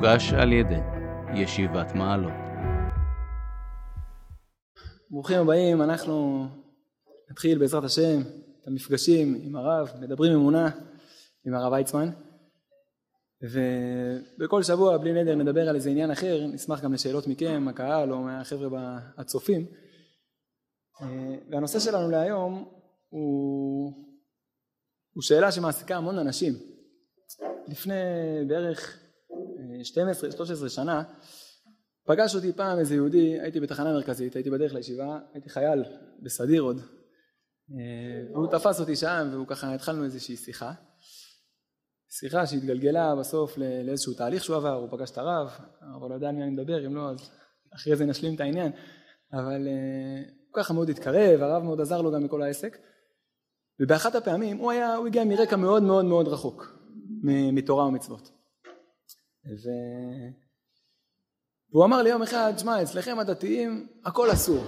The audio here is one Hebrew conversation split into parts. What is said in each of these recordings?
מוגש על ידי ישיבת מעלות. ברוכים הבאים, אנחנו נתחיל בעזרת השם את המפגשים עם הרב, מדברים אמונה עם הרב ויצמן. ובכל שבוע בלי נדר נדבר על איזה עניין אחר, נשמח גם לשאלות מכם, הקהל או מהחבר'ה הצופים. והנושא שלנו להיום הוא, הוא שאלה שמעסיקה המון אנשים. לפני בערך 12-13 שנה פגש אותי פעם איזה יהודי, הייתי בתחנה מרכזית, הייתי בדרך לישיבה, הייתי חייל בסדיר עוד. והוא תפס אותי שם והוא ככה התחלנו איזושהי שיחה. שיחה שהתגלגלה בסוף לאיזשהו תהליך שהוא עבר, הוא פגש את הרב, אבל לא יודע על מי אני מדבר, אם לא אז אחרי זה נשלים את העניין. אבל הוא ככה מאוד התקרב, הרב מאוד עזר לו גם בכל העסק ובאחת הפעמים הוא היה, הוא הגיע מרקע מאוד מאוד מאוד רחוק מתורה ומצוות ו... והוא אמר לי יום אחד, שמע אצלכם הדתיים הכל אסור,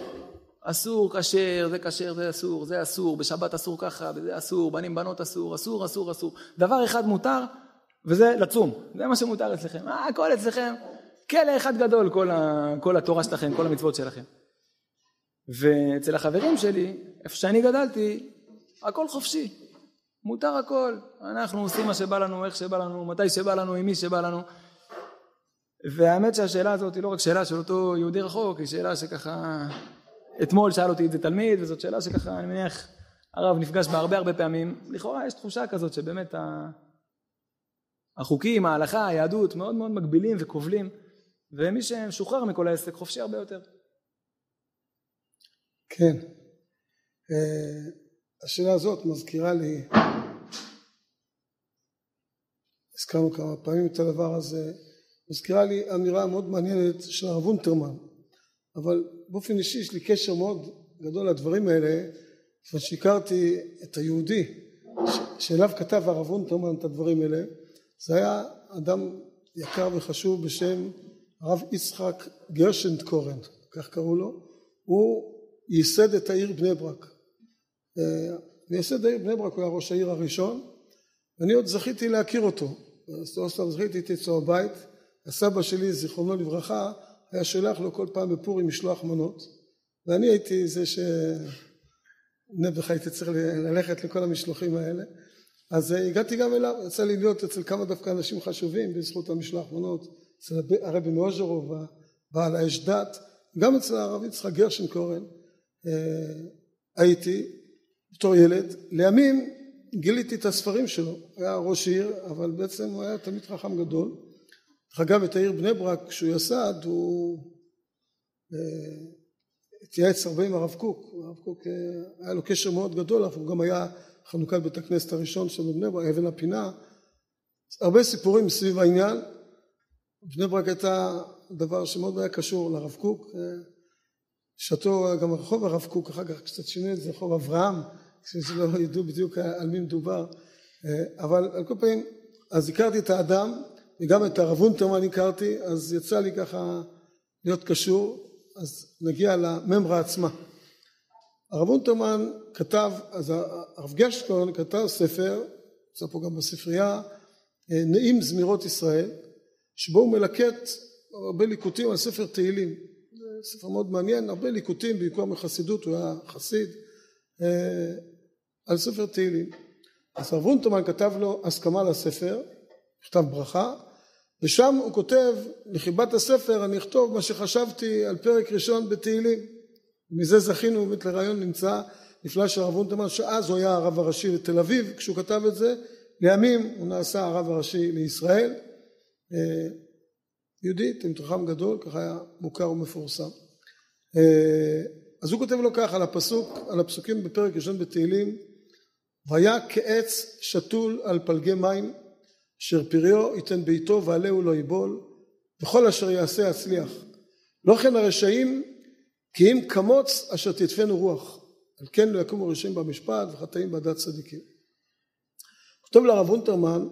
אסור כשר, זה כשר, זה אסור, זה אסור, בשבת אסור ככה, וזה אסור, בנים בנות אסור, אסור, אסור, אסור, דבר אחד מותר וזה לצום, זה מה שמותר אצלכם, אה, הכל אצלכם, כלא אחד גדול כל, ה... כל התורה שלכם, כל המצוות שלכם. ואצל החברים שלי, איפה שאני גדלתי, הכל חופשי, מותר הכל, אנחנו עושים מה שבא לנו, איך שבא לנו, מתי שבא לנו, עם מי שבא לנו. והאמת שהשאלה הזאת היא לא רק שאלה של אותו יהודי רחוק, היא שאלה שככה, אתמול שאל אותי את זה תלמיד, וזאת שאלה שככה אני מניח הרב נפגש בה הרבה הרבה פעמים, לכאורה יש תחושה כזאת שבאמת החוקים, ההלכה, היהדות מאוד מאוד מגבילים וכובלים, ומי שמשוחרר מכל העסק חופשי הרבה יותר. כן, השאלה הזאת מזכירה לי, הזכרנו כמה פעמים את הדבר הזה, מזכירה לי אמירה מאוד מעניינת של הרב אונטרמן, אבל באופן אישי יש לי קשר מאוד גדול לדברים האלה, כיוון שהכרתי את היהודי שאליו כתב הרב אונטרמן את הדברים האלה, זה היה אדם יקר וחשוב בשם הרב יצחק גרשנדקורן, כך קראו לו, הוא ייסד את העיר בני ברק. מייסד העיר בני ברק הוא היה ראש העיר הראשון ואני עוד זכיתי להכיר אותו. סוף סוף זכיתי הייתי אצלו בבית. הסבא שלי זיכרונו לברכה היה שולח לו כל פעם בפורים משלוח מנות. ואני הייתי זה שנעבך הייתי צריך ללכת לכל המשלוחים האלה. אז הגעתי גם אליו. יצא לי להיות אצל כמה דווקא אנשים חשובים בזכות המשלוח מנות. אצל הרבי מאוז'רוב בעל האש דת. גם אצל הרב יצחק גרשנקורן הייתי בתור ילד, לימים גיליתי את הספרים שלו, היה ראש עיר אבל בעצם הוא היה תמיד חכם גדול, דרך אגב את העיר בני ברק כשהוא יסד הוא התייעץ הרבה עם הרב קוק, הרב קוק היה לו קשר מאוד גדול, הוא גם היה חנוכת בית הכנסת הראשון של בני ברק, אבן הפינה, הרבה סיפורים סביב העניין, בני ברק הייתה דבר שמאוד היה קשור לרב קוק בשעתו גם רחוב הרב קוק אחר כך קצת שינו את זה רחוב אברהם שלא ידעו בדיוק על מי מדובר אבל על כל פנים אז הכרתי את האדם וגם את הרב אונטרמן הכרתי אז יצא לי ככה להיות קשור אז נגיע לממרה עצמה. הרב אונטרמן כתב אז הרב גשקון כתב ספר נמצא פה גם בספרייה נעים זמירות ישראל שבו הוא מלקט הרבה ליקוטים על ספר תהילים. ספר מאוד מעניין, הרבה ליקוטים בעיקר מחסידות, הוא היה חסיד, על ספר תהילים. אז הרב אונטרמן כתב לו הסכמה לספר, כתב ברכה, ושם הוא כותב לחיבת הספר אני אכתוב מה שחשבתי על פרק ראשון בתהילים. מזה זכינו באמת לרעיון נמצא נפלא של הרב אונטרמן שאז הוא היה הרב הראשי לתל אביב כשהוא כתב את זה, לימים הוא נעשה הרב הראשי לישראל יהודי, תלמיד חכם גדול, ככה היה מוכר ומפורסם. אז הוא כותב לו ככה על הפסוק, על הפסוקים בפרק ראשון בתהילים, והיה כעץ שתול על פלגי מים, אשר פריו ייתן בעיתו ועלהו לא יבול, וכל אשר יעשה יצליח. לא כן הרשעים כי אם כמוץ אשר תדפנו רוח, על כן לא יקומו רשעים במשפט וחטאים בעדת צדיקים. כותב לרב אונטרמן,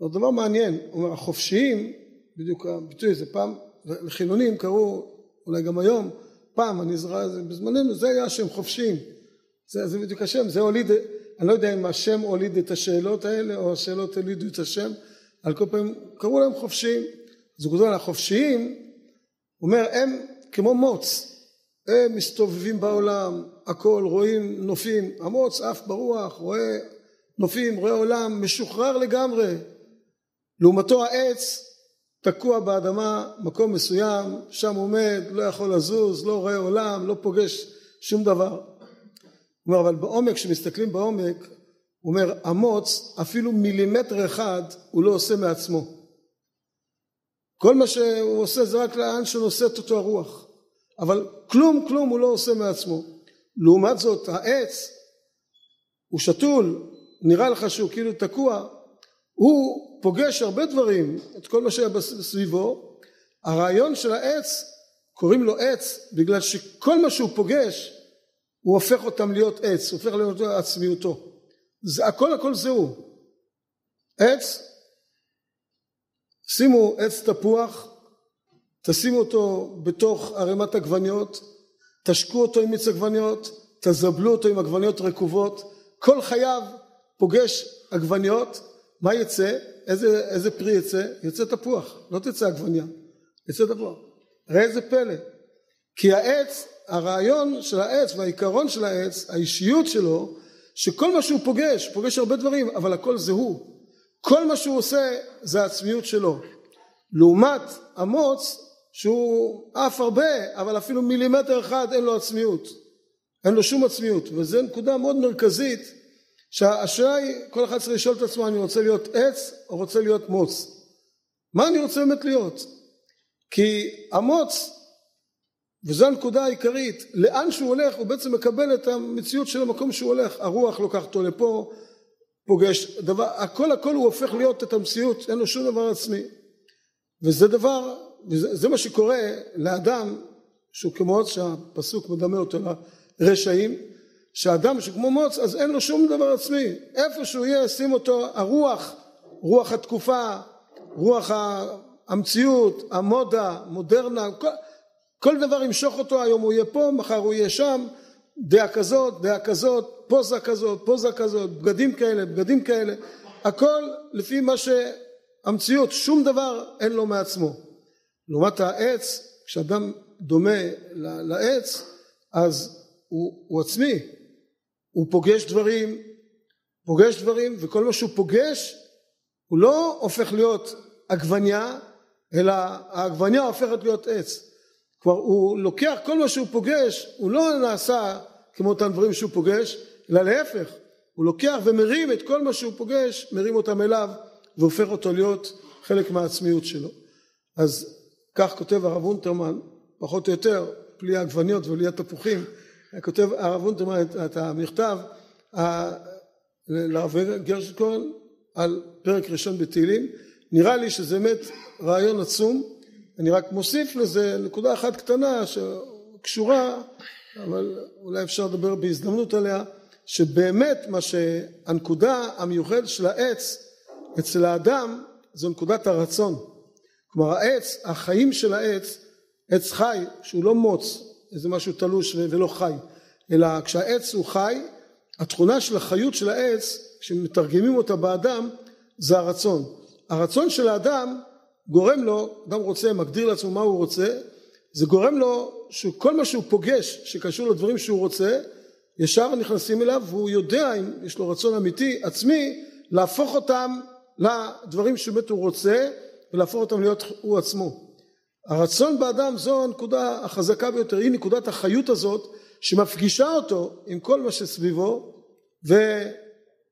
זה דבר מעניין, הוא אומר החופשיים בדיוק הביטוי הזה פעם לחילונים קראו אולי גם היום פעם אני זוכר בזמננו זה היה שם חופשיים זה, זה בדיוק השם זה הוליד אני לא יודע אם השם הוליד את השאלות האלה או השאלות הולידו את השם על כל פעמים קראו להם חופשיים אז הוא כותב החופשיים, הוא אומר הם כמו מוץ, הם מסתובבים בעולם, הכל, רואים נופים, המוץ עף ברוח, רואה נופים, רואה עולם, משוחרר לגמרי. לעומתו העץ תקוע באדמה, מקום מסוים, שם עומד, לא יכול לזוז, לא רואה עולם, לא פוגש שום דבר. אומר, אבל בעומק, כשמסתכלים בעומק, הוא אומר, המוץ, אפילו מילימטר אחד הוא לא עושה מעצמו. כל מה שהוא עושה זה רק לאן שנושאת אותו הרוח. אבל כלום כלום הוא לא עושה מעצמו. לעומת זאת העץ הוא שתול, נראה לך שהוא כאילו תקוע, הוא פוגש הרבה דברים, את כל מה שהיה סביבו. הרעיון של העץ, קוראים לו עץ בגלל שכל מה שהוא פוגש הוא הופך אותם להיות עץ, הופך להיות עצמיותו. זה הכל הכל זה הוא. עץ, שימו עץ תפוח, תשימו אותו בתוך ערימת עגבניות, תשקו אותו עם מיץ עגבניות, תזבלו אותו עם עגבניות רקובות, כל חייו פוגש עגבניות, מה יצא? איזה, איזה פרי יצא? יצא תפוח, לא תצא עגבניה, יצא תפוח. ראה איזה פלא. כי העץ, הרעיון של העץ והעיקרון של העץ, האישיות שלו, שכל מה שהוא פוגש, פוגש הרבה דברים, אבל הכל זה הוא. כל מה שהוא עושה זה העצמיות שלו. לעומת המוץ שהוא עף הרבה, אבל אפילו מילימטר אחד אין לו עצמיות. אין לו שום עצמיות, וזו נקודה מאוד מרכזית שהשאלה היא, כל אחד צריך לשאול את עצמו, אני רוצה להיות עץ או רוצה להיות מוץ? מה אני רוצה באמת להיות? כי המוץ, וזו הנקודה העיקרית, לאן שהוא הולך הוא בעצם מקבל את המציאות של המקום שהוא הולך, הרוח לוקחת אותו לפה, פוגש, דבר, הכל הכל הוא הופך להיות את המציאות, אין לו שום דבר עצמי. וזה דבר, וזה מה שקורה לאדם שהוא כמו שהפסוק מדמה אותו לרשעים, שאדם שכמו מוץ אז אין לו שום דבר עצמי איפה שהוא יהיה שים אותו הרוח רוח התקופה רוח המציאות המודה מודרנה כל, כל דבר ימשוך אותו היום הוא יהיה פה מחר הוא יהיה שם. דעה כזאת דעה כזאת פוזה כזאת פוזה כזאת בגדים כאלה בגדים כאלה. הכל לפי מה שהמציאות שום דבר אין לו מעצמו. לעומת העץ כשאדם דומה לעץ אז הוא, הוא עצמי. הוא פוגש דברים, פוגש דברים, וכל מה שהוא פוגש הוא לא הופך להיות עגבניה, אלא העגבניה הופכת להיות עץ. כבר הוא לוקח כל מה שהוא פוגש, הוא לא נעשה כמו אותם דברים שהוא פוגש, אלא להפך, הוא לוקח ומרים את כל מה שהוא פוגש, מרים אותם אליו והופך אותו להיות חלק מהעצמיות שלו. אז כך כותב הרב אונטרמן, פחות או יותר, בלי העגבניות ובלי התפוחים, כותב הרב אונטרמן את המכתב לרב גרשקורן על פרק ראשון בתהילים נראה לי שזה באמת רעיון עצום אני רק מוסיף לזה נקודה אחת קטנה שקשורה אבל אולי אפשר לדבר בהזדמנות עליה שבאמת מה שהנקודה המיוחדת של העץ אצל האדם זו נקודת הרצון כלומר העץ החיים של העץ עץ חי שהוא לא מוץ איזה משהו תלוש ולא חי, אלא כשהעץ הוא חי, התכונה של החיות של העץ, כשמתרגמים אותה באדם, זה הרצון. הרצון של האדם גורם לו, אדם רוצה, מגדיר לעצמו מה הוא רוצה, זה גורם לו שכל מה שהוא פוגש שקשור לדברים שהוא רוצה, ישר נכנסים אליו והוא יודע אם יש לו רצון אמיתי, עצמי, להפוך אותם לדברים שבאמת הוא רוצה ולהפוך אותם להיות הוא עצמו. הרצון באדם זו הנקודה החזקה ביותר, היא נקודת החיות הזאת שמפגישה אותו עם כל מה שסביבו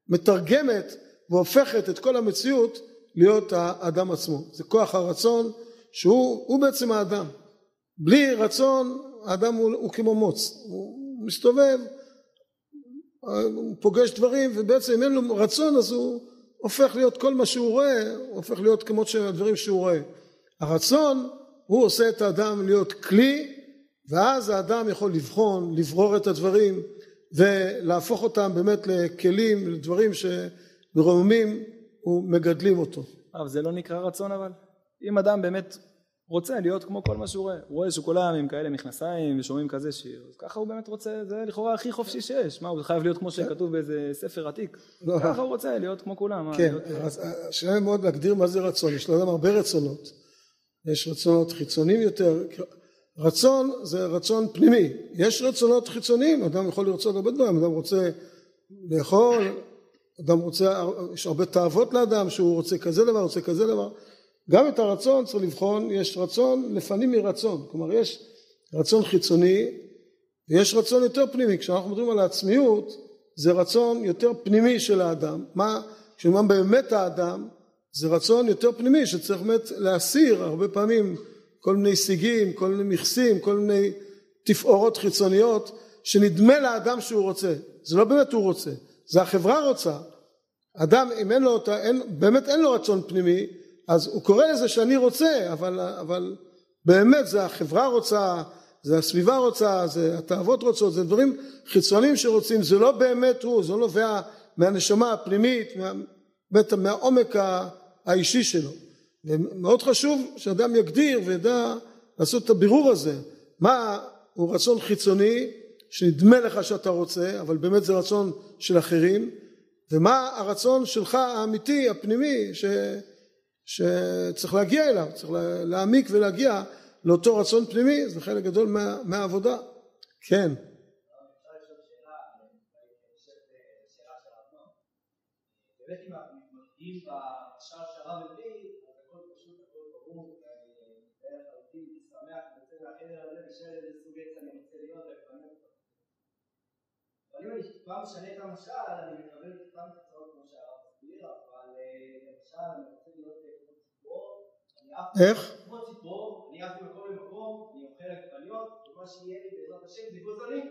ומתרגמת והופכת את כל המציאות להיות האדם עצמו. זה כוח הרצון שהוא בעצם האדם. בלי רצון האדם הוא, הוא כמו מוץ, הוא מסתובב, הוא פוגש דברים ובעצם אם אין לו רצון אז הוא הופך להיות כל מה שהוא רואה, הוא הופך להיות כמו הדברים שהוא רואה. הרצון הוא עושה את האדם להיות כלי ואז האדם יכול לבחון, לברור את הדברים ולהפוך אותם באמת לכלים, לדברים שמרוממים ומגדלים אותו. אבל זה לא נקרא רצון אבל? אם אדם באמת רוצה להיות כמו כל מה שהוא רואה, הוא רואה שכולם עם כאלה מכנסיים ושומעים כזה שיר, אז ככה הוא באמת רוצה, זה לכאורה הכי חופשי שיש, מה הוא חייב להיות כמו שכתוב באיזה ספר עתיק, לא. ככה הוא רוצה להיות כמו כולם. כן, אז השאלה היא מאוד להגדיר מה זה רצון, יש לאדם הרבה רצונות יש רצונות חיצוניים יותר, רצון זה רצון פנימי, יש רצונות חיצוניים, אדם יכול לרצות הרבה דברים, אדם רוצה לאכול, אדם רוצה, יש הרבה תאוות לאדם שהוא רוצה כזה דבר, רוצה כזה דבר, גם את הרצון צריך לבחון, יש רצון לפנים מרצון, כלומר יש רצון חיצוני ויש רצון יותר פנימי, כשאנחנו מדברים על העצמיות זה רצון יותר פנימי של האדם, מה, כשנאמר באמת האדם זה רצון יותר פנימי שצריך באמת להסיר הרבה פעמים כל מיני סיגים, כל מיני מכסים, כל מיני תפאורות חיצוניות שנדמה לאדם שהוא רוצה, זה לא באמת הוא רוצה, זה החברה רוצה, אדם אם אין לו, אין, באמת אין לו רצון פנימי אז הוא קורא לזה שאני רוצה אבל, אבל באמת זה החברה רוצה, זה הסביבה רוצה, זה התאוות רוצות, זה דברים חיצוניים שרוצים, זה לא באמת הוא, זה לא נובע מהנשמה הפנימית, מה, מהעומק האישי שלו. ומאוד חשוב שאדם יגדיר וידע לעשות את הבירור הזה, מה הוא רצון חיצוני שנדמה לך שאתה רוצה, אבל באמת זה רצון של אחרים, ומה הרצון שלך האמיתי, הפנימי, ש, שצריך להגיע אליו, צריך להעמיק ולהגיע לאותו רצון פנימי, זה חלק גדול מה, מהעבודה. כן. באמת אם אנחנו מתמקדים במשל שהרב הביא, אז הכל פשוט, הכל ברור, מתאר לחלוטין, שמח, יוצא מהחדר הזה ושואל איזה סוג עץ אני רוצה להיות ולפעמים אותו. אבל אם אני טיפה משנה את המשל, אני מקבל טיפה מקצועות כמו שהרב הסביר, אבל למשל אני רוצה להיות כמו ציפור, איך? כמו ציפור, אני עף ממקום למקום, אני אוכל עגבניות, ומה שיהיה לי בעזרת השם זה גוזלים.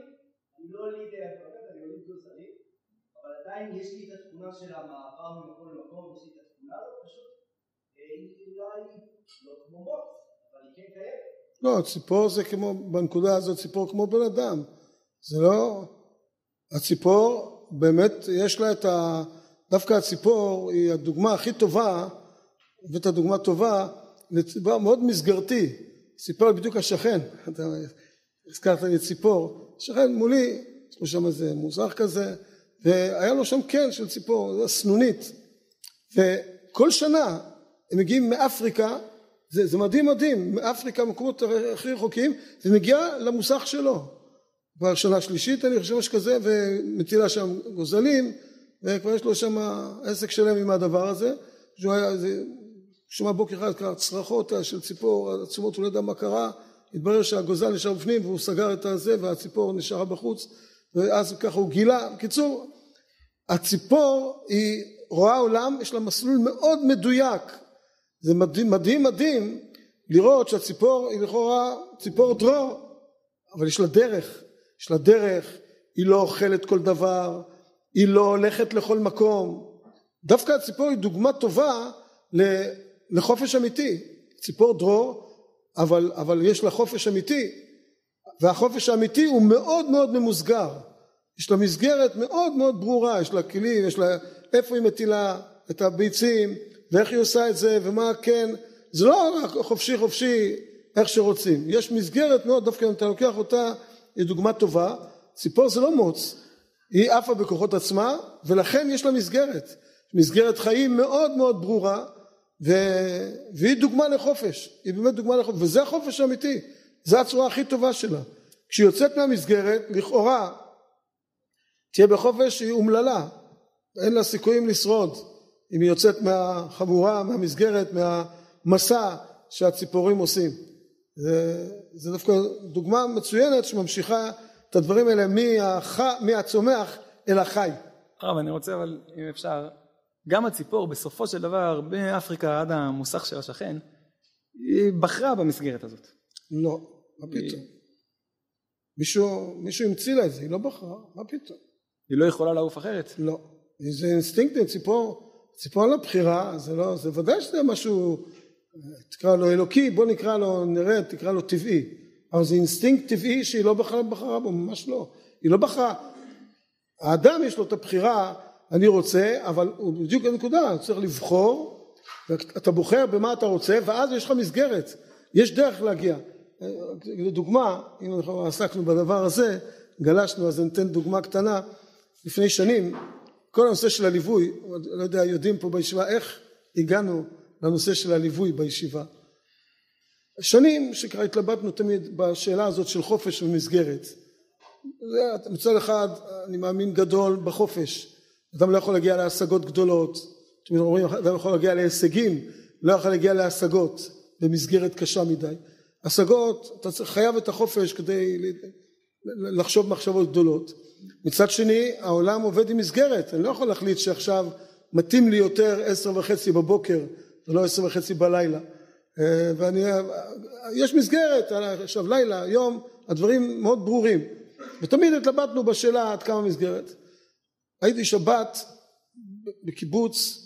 אני לא ליד עגבניות, אני הוליד גוזלים. אבל עדיין יש לי את התכונה של המעבר ממקום למקום, יש לי את התכונה הזאת פשוט, היא אולי לא כמו אבל היא כן קיימת. לא, ציפור זה כמו, בנקודה הזאת ציפור כמו בן אדם, זה לא, הציפור באמת יש לה את ה... דווקא הציפור היא הדוגמה הכי טובה, הבאת דוגמה טובה, לציפור מאוד מסגרתי, סיפר בדיוק השכן, אתה הזכרת לי ציפור, שכן מולי, יש לו שם איזה מוזר כזה, והיה לו שם קן של ציפור, סנונית, וכל שנה הם מגיעים מאפריקה, זה, זה מדהים מדהים, מאפריקה, מקומות הכי רחוקים, זה מגיע למוסך שלו. כבר שנה שלישית אני חושב משהו כזה, ומטילה שם גוזלים, וכבר יש לו שם עסק שלם עם הדבר הזה, שהוא היה, זה, שמע בוקר אחד קרה צרחות של ציפור עצומות, הוא לא יודע מה קרה, התברר שהגוזל נשאר בפנים והוא סגר את הזה והציפור נשארה בחוץ ואז ככה הוא גילה, בקיצור הציפור היא רואה עולם, יש לה מסלול מאוד מדויק, זה מדהים מדהים מדהים לראות שהציפור היא לכאורה ציפור דרור, אבל יש לה דרך, יש לה דרך, היא לא אוכלת כל דבר, היא לא הולכת לכל מקום, דווקא הציפור היא דוגמה טובה לחופש אמיתי, ציפור דרור אבל, אבל יש לה חופש אמיתי. והחופש האמיתי הוא מאוד מאוד ממוסגר. יש לה מסגרת מאוד מאוד ברורה, יש לה כלים, יש לה איפה היא מטילה את הביצים ואיך היא עושה את זה ומה כן, זה לא חופשי חופשי איך שרוצים, יש מסגרת מאוד, דווקא אם אתה לוקח אותה היא דוגמה טובה, ציפור זה לא מוץ, היא עפה בכוחות עצמה ולכן יש לה מסגרת, מסגרת חיים מאוד מאוד ברורה ו... והיא דוגמה לחופש, היא באמת דוגמה לחופש, וזה החופש האמיתי, זו הצורה הכי טובה שלה. כשהיא יוצאת מהמסגרת, לכאורה תהיה בחופש היא אומללה, אין לה סיכויים לשרוד. אם היא יוצאת מהחבורה, מהמסגרת, מהמסע שהציפורים עושים. זה, זה דווקא דוגמה מצוינת שממשיכה את הדברים האלה מהח, מהצומח אל החי. הרב, אני רוצה אבל, אם אפשר, גם הציפור בסופו של דבר באפריקה עד המוסך של השכן, היא בחרה במסגרת הזאת. לא, מה פתאום? היא... מישהו, מישהו המציא לה את זה, היא לא בחרה, מה פתאום? היא לא יכולה לעוף אחרת? לא. זה אינסטינקטים, ציפור, ציפור על הבחירה, זה לא, זה ודאי שזה משהו, תקרא לו אלוקי, בוא נקרא לו, נראה, תקרא לו טבעי. אבל זה אינסטינקט טבעי שהיא לא בחרה, בחרה בו, ממש לא. היא לא בחרה. האדם יש לו את הבחירה, אני רוצה, אבל הוא בדיוק הנקודה, צריך לבחור, אתה בוחר במה אתה רוצה, ואז יש לך מסגרת, יש דרך להגיע. לדוגמה, אם אנחנו עסקנו בדבר הזה, גלשנו, אז אני אתן דוגמה קטנה. לפני שנים כל הנושא של הליווי, לא יודע יודעים פה בישיבה איך הגענו לנושא של הליווי בישיבה. שנים שכבר התלבטנו תמיד בשאלה הזאת של חופש ומסגרת. מצד אחד אני מאמין גדול בחופש, אדם לא יכול להגיע להשגות גדולות, תמיד אומרים אדם יכול להגיע להישגים, לא יכול להגיע להשגות במסגרת קשה מדי. השגות, אתה חייב את החופש כדי לחשוב מחשבות גדולות. מצד שני העולם עובד עם מסגרת, אני לא יכול להחליט שעכשיו מתאים לי יותר עשר וחצי בבוקר ולא עשר וחצי בלילה. אה, ואני, יש מסגרת, עכשיו לילה, יום, הדברים מאוד ברורים. ותמיד התלבטנו בשאלה עד כמה מסגרת. הייתי שבת בקיבוץ,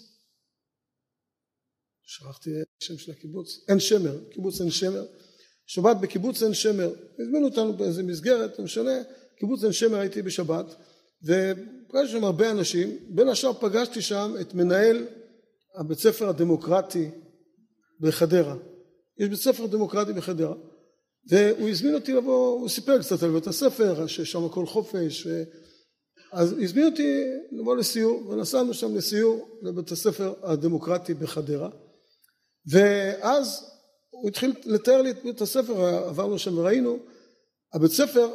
שכחתי השם של הקיבוץ, עין שמר, קיבוץ עין שמר, שבת בקיבוץ עין שמר, הזמינו אותנו באיזה מסגרת, לא משנה, קיבוץ עין שמר הייתי בשבת ופגשתי שם הרבה אנשים, בין השאר פגשתי שם את מנהל הבית ספר הדמוקרטי בחדרה. יש בית ספר דמוקרטי בחדרה והוא הזמין אותי לבוא, הוא סיפר קצת על בית הספר, ששם הכל חופש, ו... אז הזמין אותי לבוא לסיור, ונסענו שם לסיור לבית הספר הדמוקרטי בחדרה, ואז הוא התחיל לתאר לי את בית הספר, עברנו שם וראינו, הבית ספר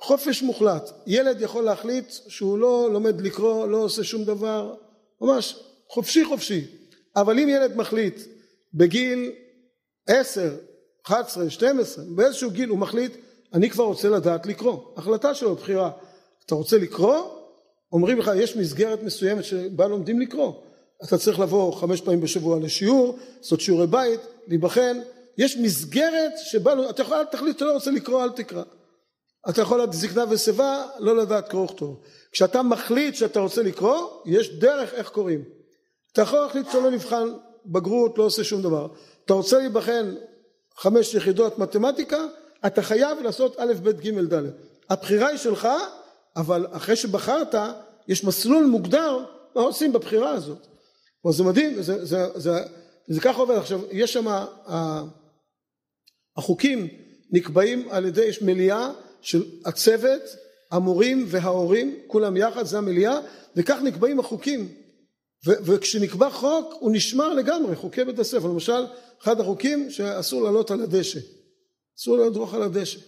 חופש מוחלט, ילד יכול להחליט שהוא לא לומד לקרוא, לא עושה שום דבר, ממש חופשי חופשי, אבל אם ילד מחליט בגיל עשר, אחת עשרה, שתים עשרה, באיזשהו גיל הוא מחליט אני כבר רוצה לדעת לקרוא, החלטה שלו, בחירה, אתה רוצה לקרוא? אומרים לך יש מסגרת מסוימת שבה לומדים לקרוא, אתה צריך לבוא חמש פעמים בשבוע לשיעור, לעשות שיעורי בית, להיבחן, יש מסגרת שבה, אתה יכול תחליט שאתה לא רוצה לקרוא אל תקרא. אתה יכול לדעת זקנה ושיבה לא לדעת קרוא וכתוב. כשאתה מחליט שאתה רוצה לקרוא יש דרך איך קוראים אתה יכול להחליט שאתה לא נבחן בגרות לא עושה שום דבר. אתה רוצה להיבחן חמש יחידות מתמטיקה אתה חייב לעשות א' ב' ג' ד' הבחירה היא שלך אבל אחרי שבחרת יש מסלול מוגדר מה עושים בבחירה הזאת. זה מדהים זה, זה, זה, זה ככה עובד. עכשיו יש שם החוקים נקבעים על ידי יש מליאה של הצוות המורים וההורים כולם יחד זה המליאה וכך נקבעים החוקים וכשנקבע חוק הוא נשמר לגמרי חוקי בית הספר. למשל אחד החוקים שאסור לעלות על הדשא. אסור לדרוך על הדשא.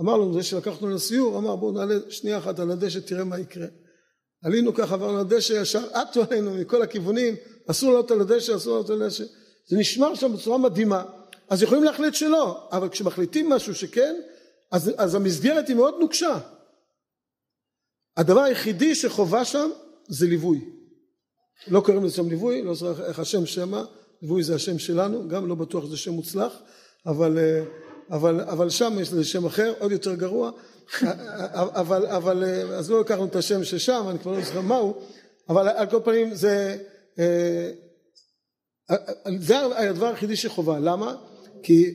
אמר לנו זה שלקחנו לסיור אמר בואו נעלה שנייה אחת על הדשא תראה מה יקרה. עלינו ככה עברנו על הדשא ישר עטו עלינו מכל הכיוונים. אסור לעלות על הדשא אסור לעלות על הדשא. זה נשמר שם בצורה מדהימה. אז יכולים להחליט שלא אבל כשמחליטים משהו שכן אז, אז המסגרת היא מאוד נוקשה. הדבר היחידי שחובה שם זה ליווי לא קוראים לזה שם ליווי לא זוכר איך השם שמה ליווי זה השם שלנו גם לא בטוח שזה שם מוצלח אבל, אבל, אבל שם יש לזה שם אחר עוד יותר גרוע. אבל, אבל אז לא לקחנו את השם ששם אני כבר לא זוכר מהו אבל על כל פנים זה זה הדבר היחידי שחובה. למה? כי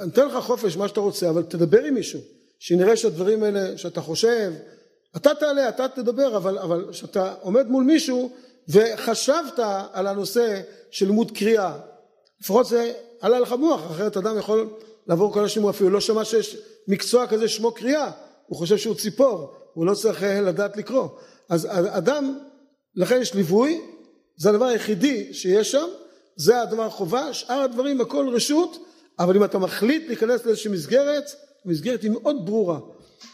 אני אתן לך חופש מה שאתה רוצה אבל תדבר עם מישהו שנראה שהדברים האלה שאתה חושב אתה תעלה אתה תדבר אבל אבל שאתה עומד מול מישהו וחשבת על הנושא של לימוד קריאה. לפחות זה עלה לך מוח אחרת אדם יכול לעבור כל השנים הוא אפילו לא שמע שיש מקצוע כזה שמו קריאה. הוא חושב שהוא ציפור הוא לא צריך לדעת לקרוא. אז אדם לכן יש ליווי זה הדבר היחידי שיש שם זה הדבר החובה שאר הדברים הכל רשות אבל אם אתה מחליט להיכנס לאיזושהי מסגרת המסגרת היא מאוד ברורה.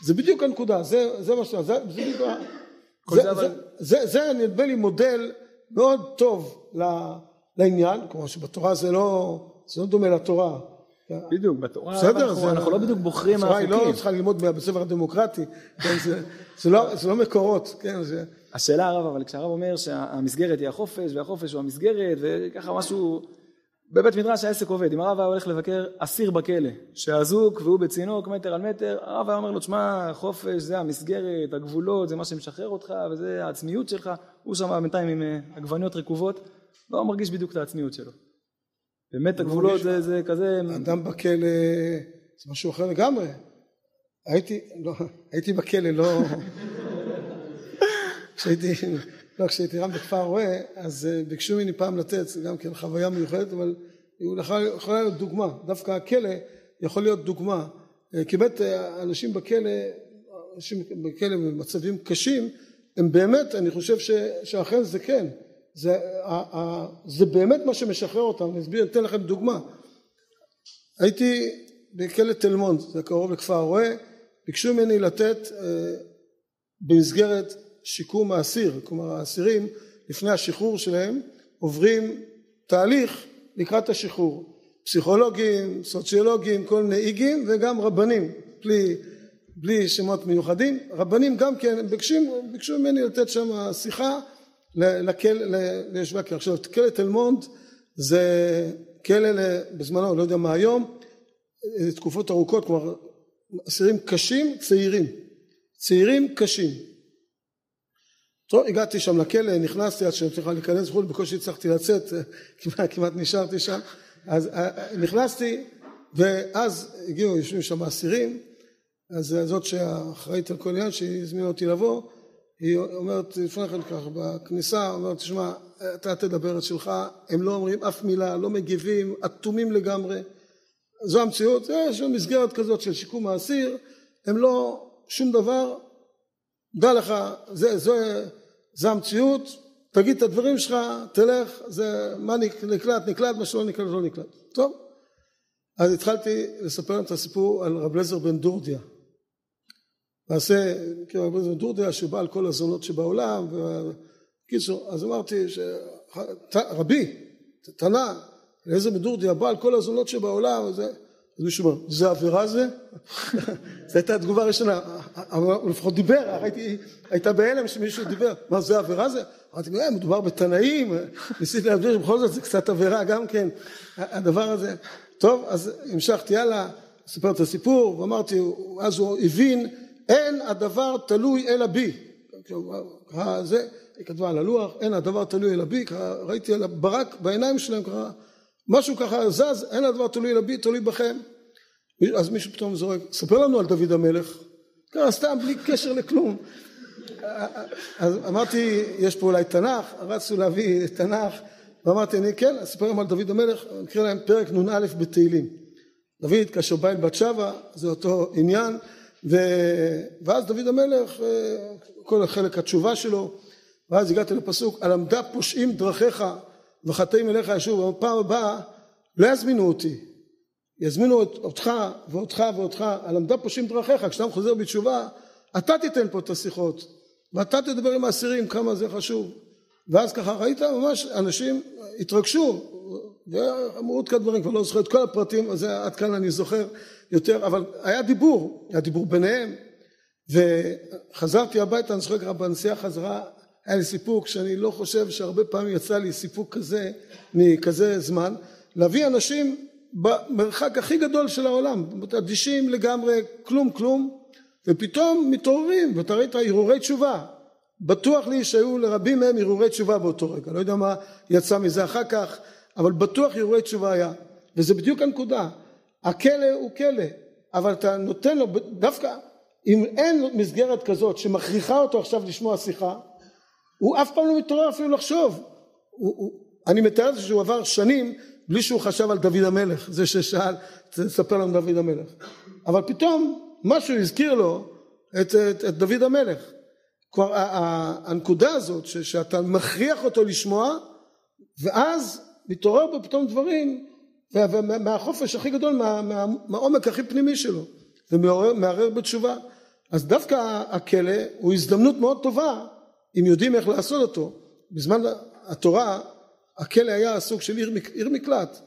זה בדיוק הנקודה זה, זה מה ש... זה בדיוק זה, זה, אבל... זה, זה, זה נדמה לי מודל מאוד טוב לעניין, כלומר שבתורה זה לא, זה לא דומה לתורה. בדיוק, בתורה בסדר, אנחנו, זה, אנחנו לא בדיוק בוחרים התורה היא. לא צריכה ללמוד בבית ספר הדמוקרטי, כן, זה, זה, לא, זה לא מקורות, כן, זה... השאלה הרב, אבל כשהרב אומר שהמסגרת היא החופש והחופש הוא המסגרת וככה משהו בבית מדרש העסק עובד. אם הרב היה הולך לבקר אסיר בכלא שאזוק והוא בצינוק מטר על מטר הרב היה אומר לו תשמע חופש זה המסגרת הגבולות זה מה שמשחרר אותך וזה העצמיות שלך. הוא שם בינתיים עם אה, עגבניות רקובות והוא מרגיש בדיוק את העצמיות שלו. באמת הגבולות זה, זה כזה אדם בכלא זה משהו אחר לגמרי. הייתי, לא, הייתי בכלא לא כשהייתי לא, כשהייתי רם בכפר רועה, אז אה, ביקשו ממני פעם לתת, זה גם כן חוויה מיוחדת, אבל היא יכולה להיות דוגמה, דווקא הכלא יכול להיות דוגמה, אה, כי באמת אה, אנשים בכלא, אנשים בכלא במצבים קשים, הם באמת, אני חושב ש, שאכן זה כן, זה, זה באמת מה שמשחרר אותם, אני אסביר, אתן לכם דוגמה, הייתי בכלא תל מונד, זה קרוב לכפר הרועה, ביקשו ממני לתת במסגרת שיקום האסיר, כלומר האסירים לפני השחרור שלהם עוברים תהליך לקראת השחרור, פסיכולוגים, סוציולוגים, כל מיני איגים וגם רבנים, בלי, בלי שמות מיוחדים, רבנים גם כן ביקשו, ביקשו ממני לתת שם שיחה ליושבי הכלא. עכשיו כלא תל מונד זה כלא בזמנו, לא יודע מה היום, תקופות ארוכות, כלומר אסירים קשים, צעירים, צעירים קשים. טוב, הגעתי שם לכלא, נכנסתי עד שאני צריכה להיכנס וכו', בקושי הצלחתי לצאת, כמעט, כמעט נשארתי שם, אז אה, נכנסתי ואז הגיעו, יושבים שם אסירים, אז זאת שאחראית על כל עניין, שהיא הזמינה אותי לבוא, היא אומרת לפני כן ככה בכניסה, אומרת תשמע אתה תדבר את שלך, הם לא אומרים אף מילה, לא מגיבים, אטומים לגמרי, זו המציאות, יש מסגרת כזאת של שיקום האסיר, הם לא שום דבר, דע לך, זה, זה, זה המציאות, תגיד את הדברים שלך, תלך, זה מה נקלט נקלט, מה שלא נקלט לא נקלט. טוב, אז התחלתי לספר להם את הסיפור על רב לזר בן דורדיה. למעשה, כאילו רב לזר בן דורדיה שהוא בעל כל הזונות שבעולם, בקיצור, אז אמרתי, ש... רבי, תנא, לאיזה בן דורדיה בעל כל הזונות שבעולם, וזה, אז מישהו אומר, זה עבירה זה? זו הייתה התגובה הראשונה, הוא לפחות דיבר, הייתה בהלם שמישהו דיבר, מה זה עבירה זה? אמרתי, אה, מדובר בתנאים, ניסיתי להסביר שבכל זאת זה קצת עבירה גם כן, הדבר הזה. טוב, אז המשכתי הלאה, סיפר את הסיפור, ואמרתי, אז הוא הבין, אין הדבר תלוי אלא בי. זה, היא כתבה על הלוח, אין הדבר תלוי אלא בי, ראיתי על הברק בעיניים שלהם, ככה, משהו ככה זז, אין הדבר תלוי אלא בי, תלוי בכם. אז מישהו פתאום זורק, ספר לנו על דוד המלך. ככה סתם, בלי קשר לכלום. אז אמרתי, יש פה אולי תנ"ך, רצו להביא תנ"ך, ואמרתי, אני כן, אספר להם על דוד המלך, נקרא להם פרק נ"א בתהילים. דוד כאשר בא אל בת שבע, זה אותו עניין, ו... ואז דוד המלך, כל חלק התשובה שלו, ואז הגעתי לפסוק, על עמדה פושעים דרכיך וחטאים אליך ישוב, בפעם הבאה לא יזמינו אותי, יזמינו אותך ואותך ואותך, על עמדה פושעים דרכיך, כשאתה חוזר בתשובה, אתה תיתן פה את השיחות, ואתה תדבר עם האסירים כמה זה חשוב. ואז ככה ראית ממש אנשים התרגשו, ואמרו עוד כמה דברים, כבר לא זוכר את כל הפרטים, אז עד כאן אני זוכר יותר, אבל היה דיבור, היה דיבור ביניהם, וחזרתי הביתה, אני זוכר ככה בנסיעה חזרה, היה לי סיפוק שאני לא חושב שהרבה פעמים יצא לי סיפוק כזה מכזה זמן, להביא אנשים במרחק הכי גדול של העולם, אדישים לגמרי, כלום כלום, ופתאום מתעוררים, ואתה ראית הרהורי תשובה, בטוח לי שהיו לרבים מהם הרהורי תשובה באותו רגע, לא יודע מה יצא מזה אחר כך, אבל בטוח הרהורי תשובה היה, וזה בדיוק הנקודה, הכלא הוא כלא, אבל אתה נותן לו, דווקא אם אין מסגרת כזאת שמכריחה אותו עכשיו לשמוע שיחה, הוא אף פעם לא מתעורר אפילו לחשוב, הוא, הוא, אני מתאר את זה שהוא עבר שנים בלי שהוא חשב על דוד המלך, זה ששאל, תספר לנו דוד המלך. אבל פתאום משהו הזכיר לו את, את, את דוד המלך. כבר הנקודה הזאת ש, שאתה מכריח אותו לשמוע, ואז מתעורר בו פתאום דברים מהחופש הכי גדול, מה, מה, מהעומק הכי פנימי שלו, ומערער בתשובה. אז דווקא הכלא הוא הזדמנות מאוד טובה, יודעים איך לעשות אותו. בזמן התורה הכלא היה סוג של עיר, עיר מקלט.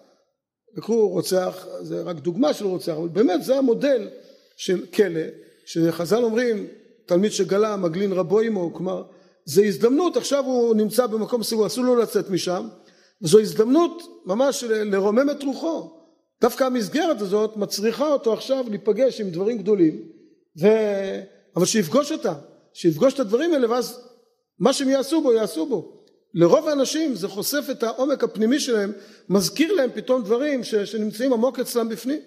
לקחו רוצח, זה רק דוגמה של רוצח, אבל באמת זה המודל של כלא, שחז"ל אומרים תלמיד שגלה מגלין רבו עמו, כלומר זה הזדמנות, עכשיו הוא נמצא במקום סגור, אסור לו לצאת משם, וזו הזדמנות ממש לרומם את רוחו. דווקא המסגרת הזאת מצריכה אותו עכשיו להיפגש עם דברים גדולים, ו... אבל שיפגוש אותם, שיפגוש את הדברים האלה ואז מה שהם יעשו בו יעשו בו. לרוב האנשים זה חושף את העומק הפנימי שלהם, מזכיר להם פתאום דברים ש, שנמצאים עמוק אצלם בפנים.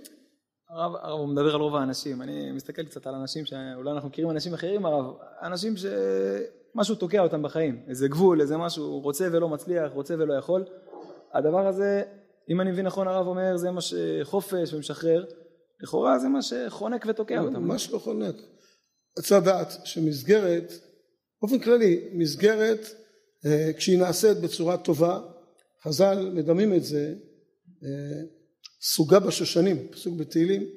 הרב, הרב הוא מדבר על רוב האנשים, אני מסתכל קצת על אנשים שאולי אנחנו מכירים אנשים אחרים הרב, אנשים שמשהו תוקע אותם בחיים, איזה גבול, איזה משהו, רוצה ולא מצליח, רוצה ולא יכול. הדבר הזה, אם אני מבין נכון הרב אומר, זה מה שחופש ומשחרר, לכאורה זה מה שחונק ותוקע לא, אותם. ממש לא חונק. צריך לדעת שמסגרת, באופן כללי, מסגרת אה, כשהיא נעשית בצורה טובה, חז"ל מדמים את זה, אה, סוגה בשושנים, פסוק בתהילים,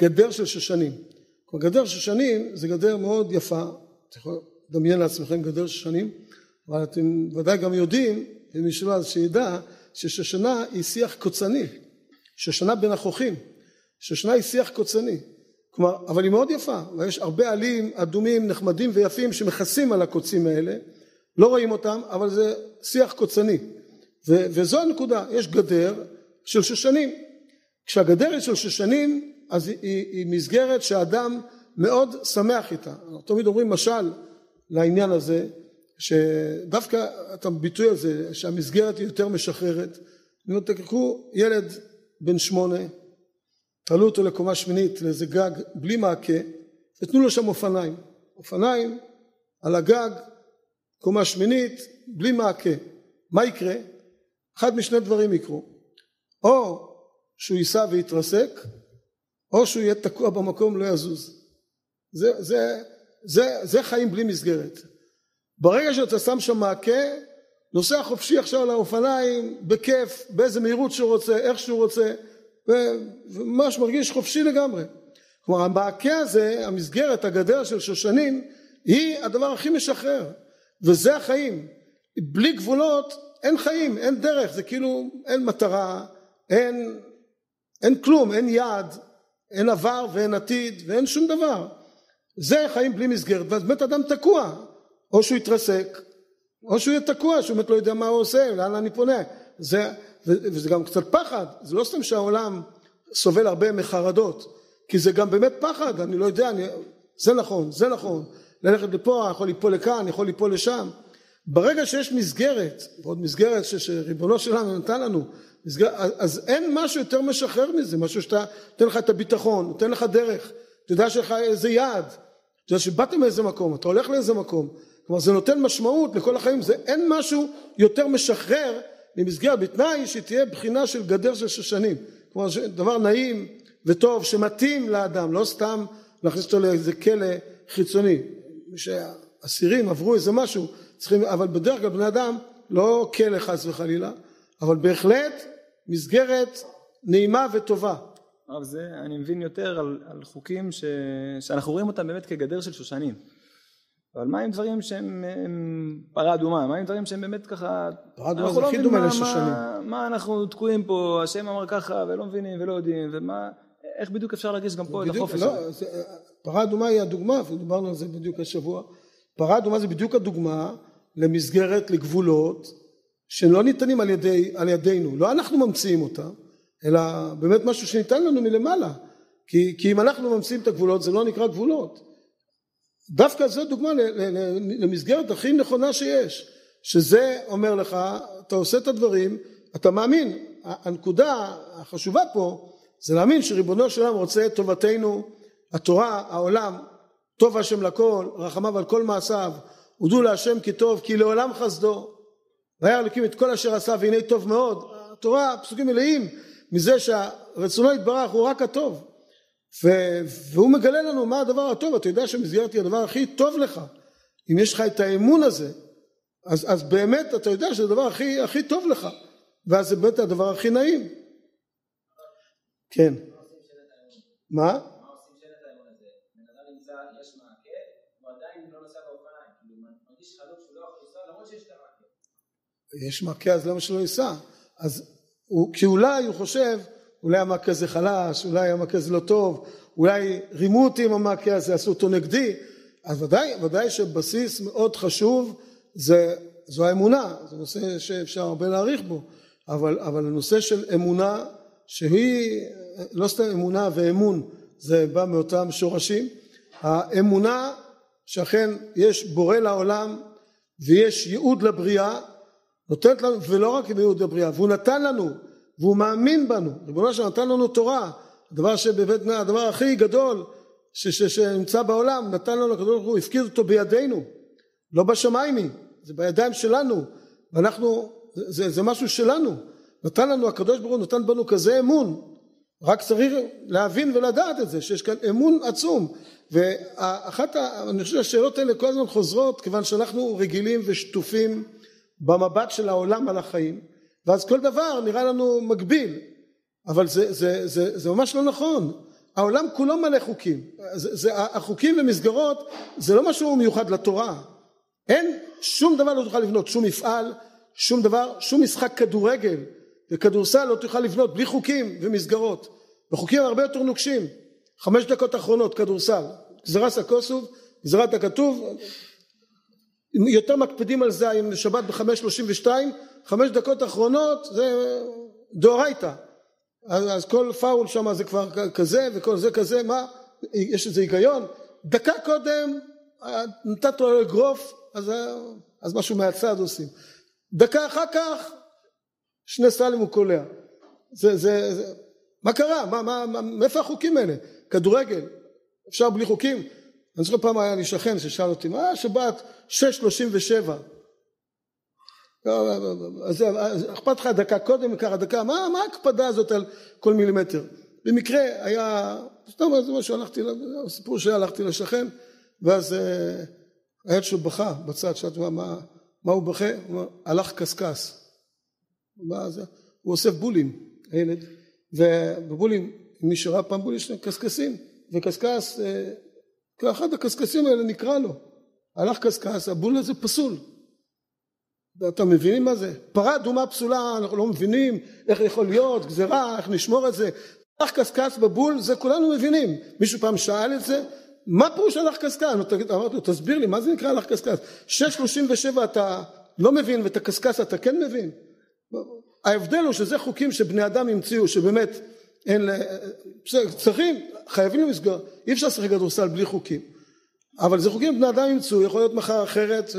גדר של שושנים. גדר שושנים זה גדר מאוד יפה, אתם יכולים לדמיין לעצמכם גדר שושנים, אבל אתם ודאי גם יודעים, ומי שלא אז שידע, ששושנה היא שיח קוצני, שושנה בין החוכים, שושנה היא שיח קוצני, כלומר, אבל היא מאוד יפה, ויש הרבה עלים אדומים נחמדים ויפים שמכסים על הקוצים האלה, לא רואים אותם, אבל זה שיח קוצני, ו- וזו הנקודה, יש גדר של שושנים, כשהגדר היא של שושנים אז היא, היא, היא מסגרת שהאדם מאוד שמח איתה, תמיד אומרים משל לעניין הזה, שדווקא את הביטוי הזה שהמסגרת היא יותר משחררת, אני אומר תקחו ילד בן שמונה תעלו אותו לקומה שמינית לאיזה גג בלי מעקה ותנו לו שם אופניים. אופניים על הגג קומה שמינית בלי מעקה. מה יקרה? אחד משני דברים יקרו. או שהוא ייסע ויתרסק או שהוא יהיה תקוע במקום לא יזוז. זה, זה, זה, זה חיים בלי מסגרת. ברגע שאתה שם שם מעקה נוסע חופשי עכשיו על האופניים בכיף באיזה מהירות שהוא רוצה איך שהוא רוצה וממש מרגיש חופשי לגמרי. כלומר המעקה הזה המסגרת הגדר של שושנים היא הדבר הכי משחרר. וזה החיים. בלי גבולות אין חיים אין דרך. זה כאילו אין מטרה אין אין כלום אין יעד אין עבר ואין עתיד ואין שום דבר. זה חיים בלי מסגרת. ואז באמת אדם תקוע. או שהוא יתרסק או שהוא יהיה תקוע שהוא באמת לא יודע מה הוא עושה לאן אני פונה. זה, וזה גם קצת פחד. זה לא סתם שהעולם סובל הרבה מחרדות כי זה גם באמת פחד. אני לא יודע אני, זה נכון זה נכון. ללכת לפה יכול ליפול לכאן יכול ליפול לשם. ברגע שיש מסגרת ועוד מסגרת שריבונו שלנו נתן לנו מסגרת, אז אין משהו יותר משחרר מזה משהו שאתה נותן לך את הביטחון נותן לך דרך. אתה יודע שיש לך איזה יעד. אתה יודע שבאת מאיזה מקום אתה הולך לאיזה מקום. כלומר זה נותן משמעות לכל החיים זה אין משהו יותר משחרר ממסגרת בתנאי שתהיה בחינה של גדר של שושנים כלומר דבר נעים וטוב שמתאים לאדם לא סתם להכניס אותו לאיזה כלא חיצוני. שאסירים עברו איזה משהו צריכים אבל בדרך כלל בני אדם לא כלא חס וחלילה אבל בהחלט מסגרת נעימה וטובה. הרב זה אני מבין יותר על, על חוקים ש, שאנחנו רואים אותם באמת כגדר של שושנים אבל מה עם דברים שהם פרה אדומה? מה עם דברים שהם באמת ככה... פרה אדומה זה לא הכי דומה לשושנים. מה, מה אנחנו תקועים פה, השם אמר ככה ולא מבינים ולא יודעים, ומה... איך בדיוק אפשר להרגיש גם פה בדיוק, את החופש לא, הזה? פרה אדומה היא הדוגמה, דיברנו על זה בדיוק השבוע. פרה אדומה זה בדיוק הדוגמה למסגרת, לגבולות, שלא ניתנים על, ידי, על ידינו. לא אנחנו ממציאים אותם, אלא באמת משהו שניתן לנו מלמעלה. כי, כי אם אנחנו ממציאים את הגבולות זה לא נקרא גבולות. דווקא זו דוגמה למסגרת הכי נכונה שיש שזה אומר לך אתה עושה את הדברים אתה מאמין. הנקודה החשובה פה זה להאמין שריבונו של עולם רוצה את טובתנו. התורה העולם טוב השם לכל רחמיו על כל מעשיו. הודו להשם כי טוב כי לעולם חסדו. והיה אלוקים את כל אשר עשה והנה טוב מאוד. התורה פסוקים מלאים מזה שהרצונו יתברך הוא רק הטוב והוא מגלה לנו מה הדבר הטוב. אתה יודע שמסגרת היא הדבר הכי טוב לך. אם יש לך את האמון הזה אז, אז באמת אתה יודע שזה הדבר הכי, הכי טוב לך. ואז זה באמת הדבר הכי נעים. כן. מה? יש מעקה אז למה שלא ייסע? אז הוא, כי אולי הוא חושב אולי המכה הזה חלש, אולי המכה הזה לא טוב, אולי רימו אותי עם המכה הזה, עשו אותו נגדי, אז ודאי, ודאי שבסיס מאוד חשוב זה, זו האמונה, זה נושא שאפשר הרבה להעריך בו, אבל, אבל הנושא של אמונה שהיא לא סתם אמונה ואמון, זה בא מאותם שורשים, האמונה שאכן יש בורא לעולם ויש ייעוד לבריאה, נותנת לנו, ולא רק ייעוד לבריאה, והוא נתן לנו והוא מאמין בנו. ריבונו נתן לנו תורה הדבר שבבית הדבר הכי גדול ש, ש, שנמצא בעולם נתן לנו הקדוש ברוך הוא הפקיד אותו בידינו לא בשמיים היא זה בידיים שלנו ואנחנו זה, זה משהו שלנו. נתן לנו הקדוש ברוך הוא נתן בנו כזה אמון. רק צריך להבין ולדעת את זה שיש כאן אמון עצום. ואחת אני חושב שהשאלות האלה כל הזמן חוזרות כיוון שאנחנו רגילים ושטופים במבט של העולם על החיים ואז כל דבר נראה לנו מגביל אבל זה, זה, זה, זה ממש לא נכון. העולם כולו מלא חוקים. זה, זה, החוקים ומסגרות זה לא משהו מיוחד לתורה. אין שום דבר לא תוכל לבנות, שום מפעל, שום דבר, שום משחק כדורגל וכדורסל לא תוכל לבנות בלי חוקים ומסגרות. וחוקים הרבה יותר נוקשים. חמש דקות אחרונות כדורסל, גזירת הכוסוב, גזירת הכתוב, יותר מקפידים על זה עם שבת בחמש שלושים ושתיים, חמש דקות אחרונות זה דאורייתא. אז, כל פאול שם זה כבר כזה וכל זה כזה, מה, יש איזה היגיון? דקה קודם נתת לו אגרוף, אז, אז משהו מהצד עושים. דקה אחר כך שני סלים הוא קולע. זה, זה, זה, מה קרה? מה, מה, מה, מאיפה החוקים האלה? כדורגל, אפשר בלי חוקים? אני זוכר פעם היה לי שכן ששאל אותי, מה שבת 6.37? אז אכפת לך דקה קודם, ככה דקה, מה, ההקפדה הזאת על כל מילימטר? במקרה היה, סתם זה משהו, הלכתי, סיפור שהלכתי לשכן, ואז אה, הילד שלו בכה בצד, שאלתי מה, מה, הוא בכה? הוא אומר, הלך קשקש. הוא אוסף בולים, הילד, ובבולים, מי שראה פעם בולים יש להם קשקשים, וקשקש, אה, אחד הקשקשים האלה נקרא לו, הלך קשקש, הבול הזה פסול. אתם מבינים מה זה? פרה אדומה פסולה, אנחנו לא מבינים איך יכול להיות, גזירה, איך נשמור את זה. הלך קשקש בבול, זה כולנו מבינים. מישהו פעם שאל את זה? מה פירוש הלך קשקש? אמרתי לו, תסביר לי, מה זה נקרא הלך קשקש? 637 אתה לא מבין ואת הקשקש אתה כן מבין? ההבדל הוא שזה חוקים שבני אדם המציאו, שבאמת אין, צריכים, חייבים לסגור, אי אפשר לשחק כדורסל בלי חוקים. אבל זה חוקים בני אדם ימצאו, יכול להיות מחר אחרת,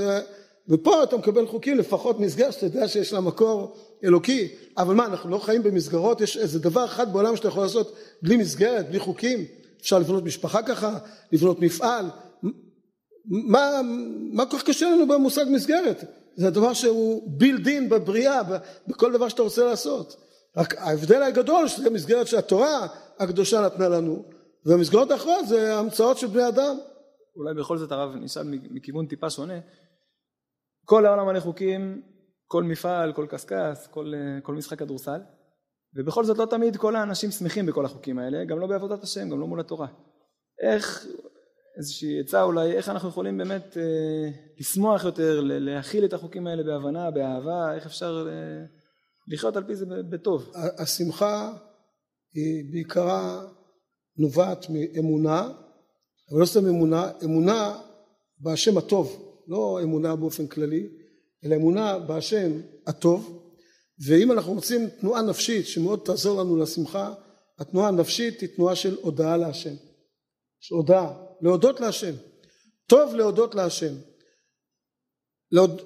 ופה אתה מקבל חוקים לפחות מסגרת שאתה יודע שיש לה מקור אלוקי, אבל מה אנחנו לא חיים במסגרות, יש איזה דבר אחד בעולם שאתה יכול לעשות בלי מסגרת, בלי חוקים, אפשר לבנות משפחה ככה, לבנות מפעל, מה, מה כל כך קשה לנו במושג מסגרת? זה הדבר שהוא בילד בבריאה, בכל דבר שאתה רוצה לעשות. רק ההבדל הגדול שזה מסגרת שהתורה הקדושה נתנה לנו, והמסגרות האחרות זה המצאות של בני אדם. אולי בכל זאת הרב נשאל מכיוון טיפה שונה. כל העולם מלא חוקים, כל מפעל, כל קשקש, כל, כל משחק כדורסל, ובכל זאת לא תמיד כל האנשים שמחים בכל החוקים האלה, גם לא בעבודת השם, גם לא מול התורה. איך איזושהי עצה אולי איך אנחנו יכולים באמת אה, לשמוח יותר, להכיל את החוקים האלה בהבנה, באהבה, איך אפשר אה, לחיות על פי זה בטוב. השמחה היא בעיקרה נובעת מאמונה, אבל לא סתם אמונה, אמונה בהשם הטוב, לא אמונה באופן כללי, אלא אמונה בהשם הטוב, ואם אנחנו רוצים תנועה נפשית שמאוד תעזור לנו לשמחה, התנועה הנפשית היא תנועה של הודאה להשם, של הודאה להודות להשם. טוב להודות להשם.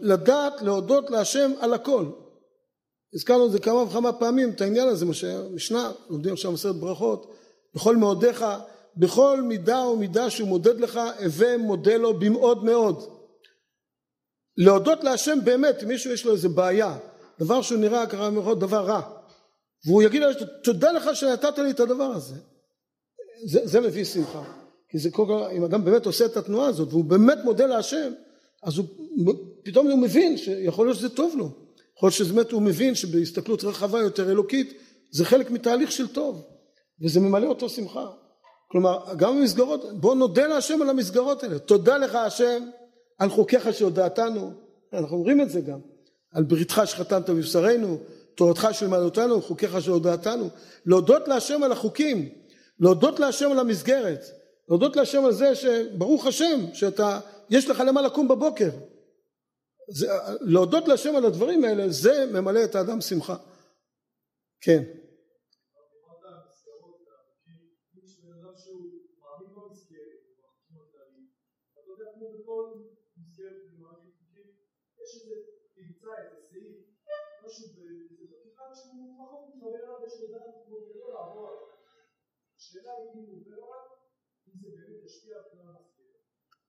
לדעת להודות להשם על הכל. הזכרנו את זה כמה וכמה פעמים, את העניין הזה, מה שהמשנה, לומדים עכשיו מסרת ברכות, בכל מאודיך, בכל מידה ומידה שהוא מודד לך, הווה מודה לו במאוד מאוד. להודות להשם באמת, אם מישהו יש לו איזה בעיה, דבר שהוא נראה ככה מאוד דבר רע, והוא יגיד לו, תודה לך שנתת לי את הדבר הזה. זה, זה מביא שמחה. כי זה כל כך, אם אדם באמת עושה את התנועה הזאת והוא באמת מודה להשם אז הוא פתאום הוא מבין שיכול להיות שזה טוב לו יכול שבאמת הוא מבין שבהסתכלות רחבה יותר אלוקית זה חלק מתהליך של טוב וזה ממלא אותו שמחה. כלומר גם במסגרות בוא נודה להשם על המסגרות האלה. תודה לך השם על חוקיך שהודעתנו. אנחנו אומרים את זה גם. על בריתך שחתמת בבשרנו תורתך שלמדותנו חוקיך שהודעתנו. להודות להשם על החוקים להודות להשם על המסגרת להודות להשם על זה שברוך השם שאתה יש לך למה לקום בבוקר זה, להודות להשם על הדברים האלה זה ממלא את האדם שמחה. כן.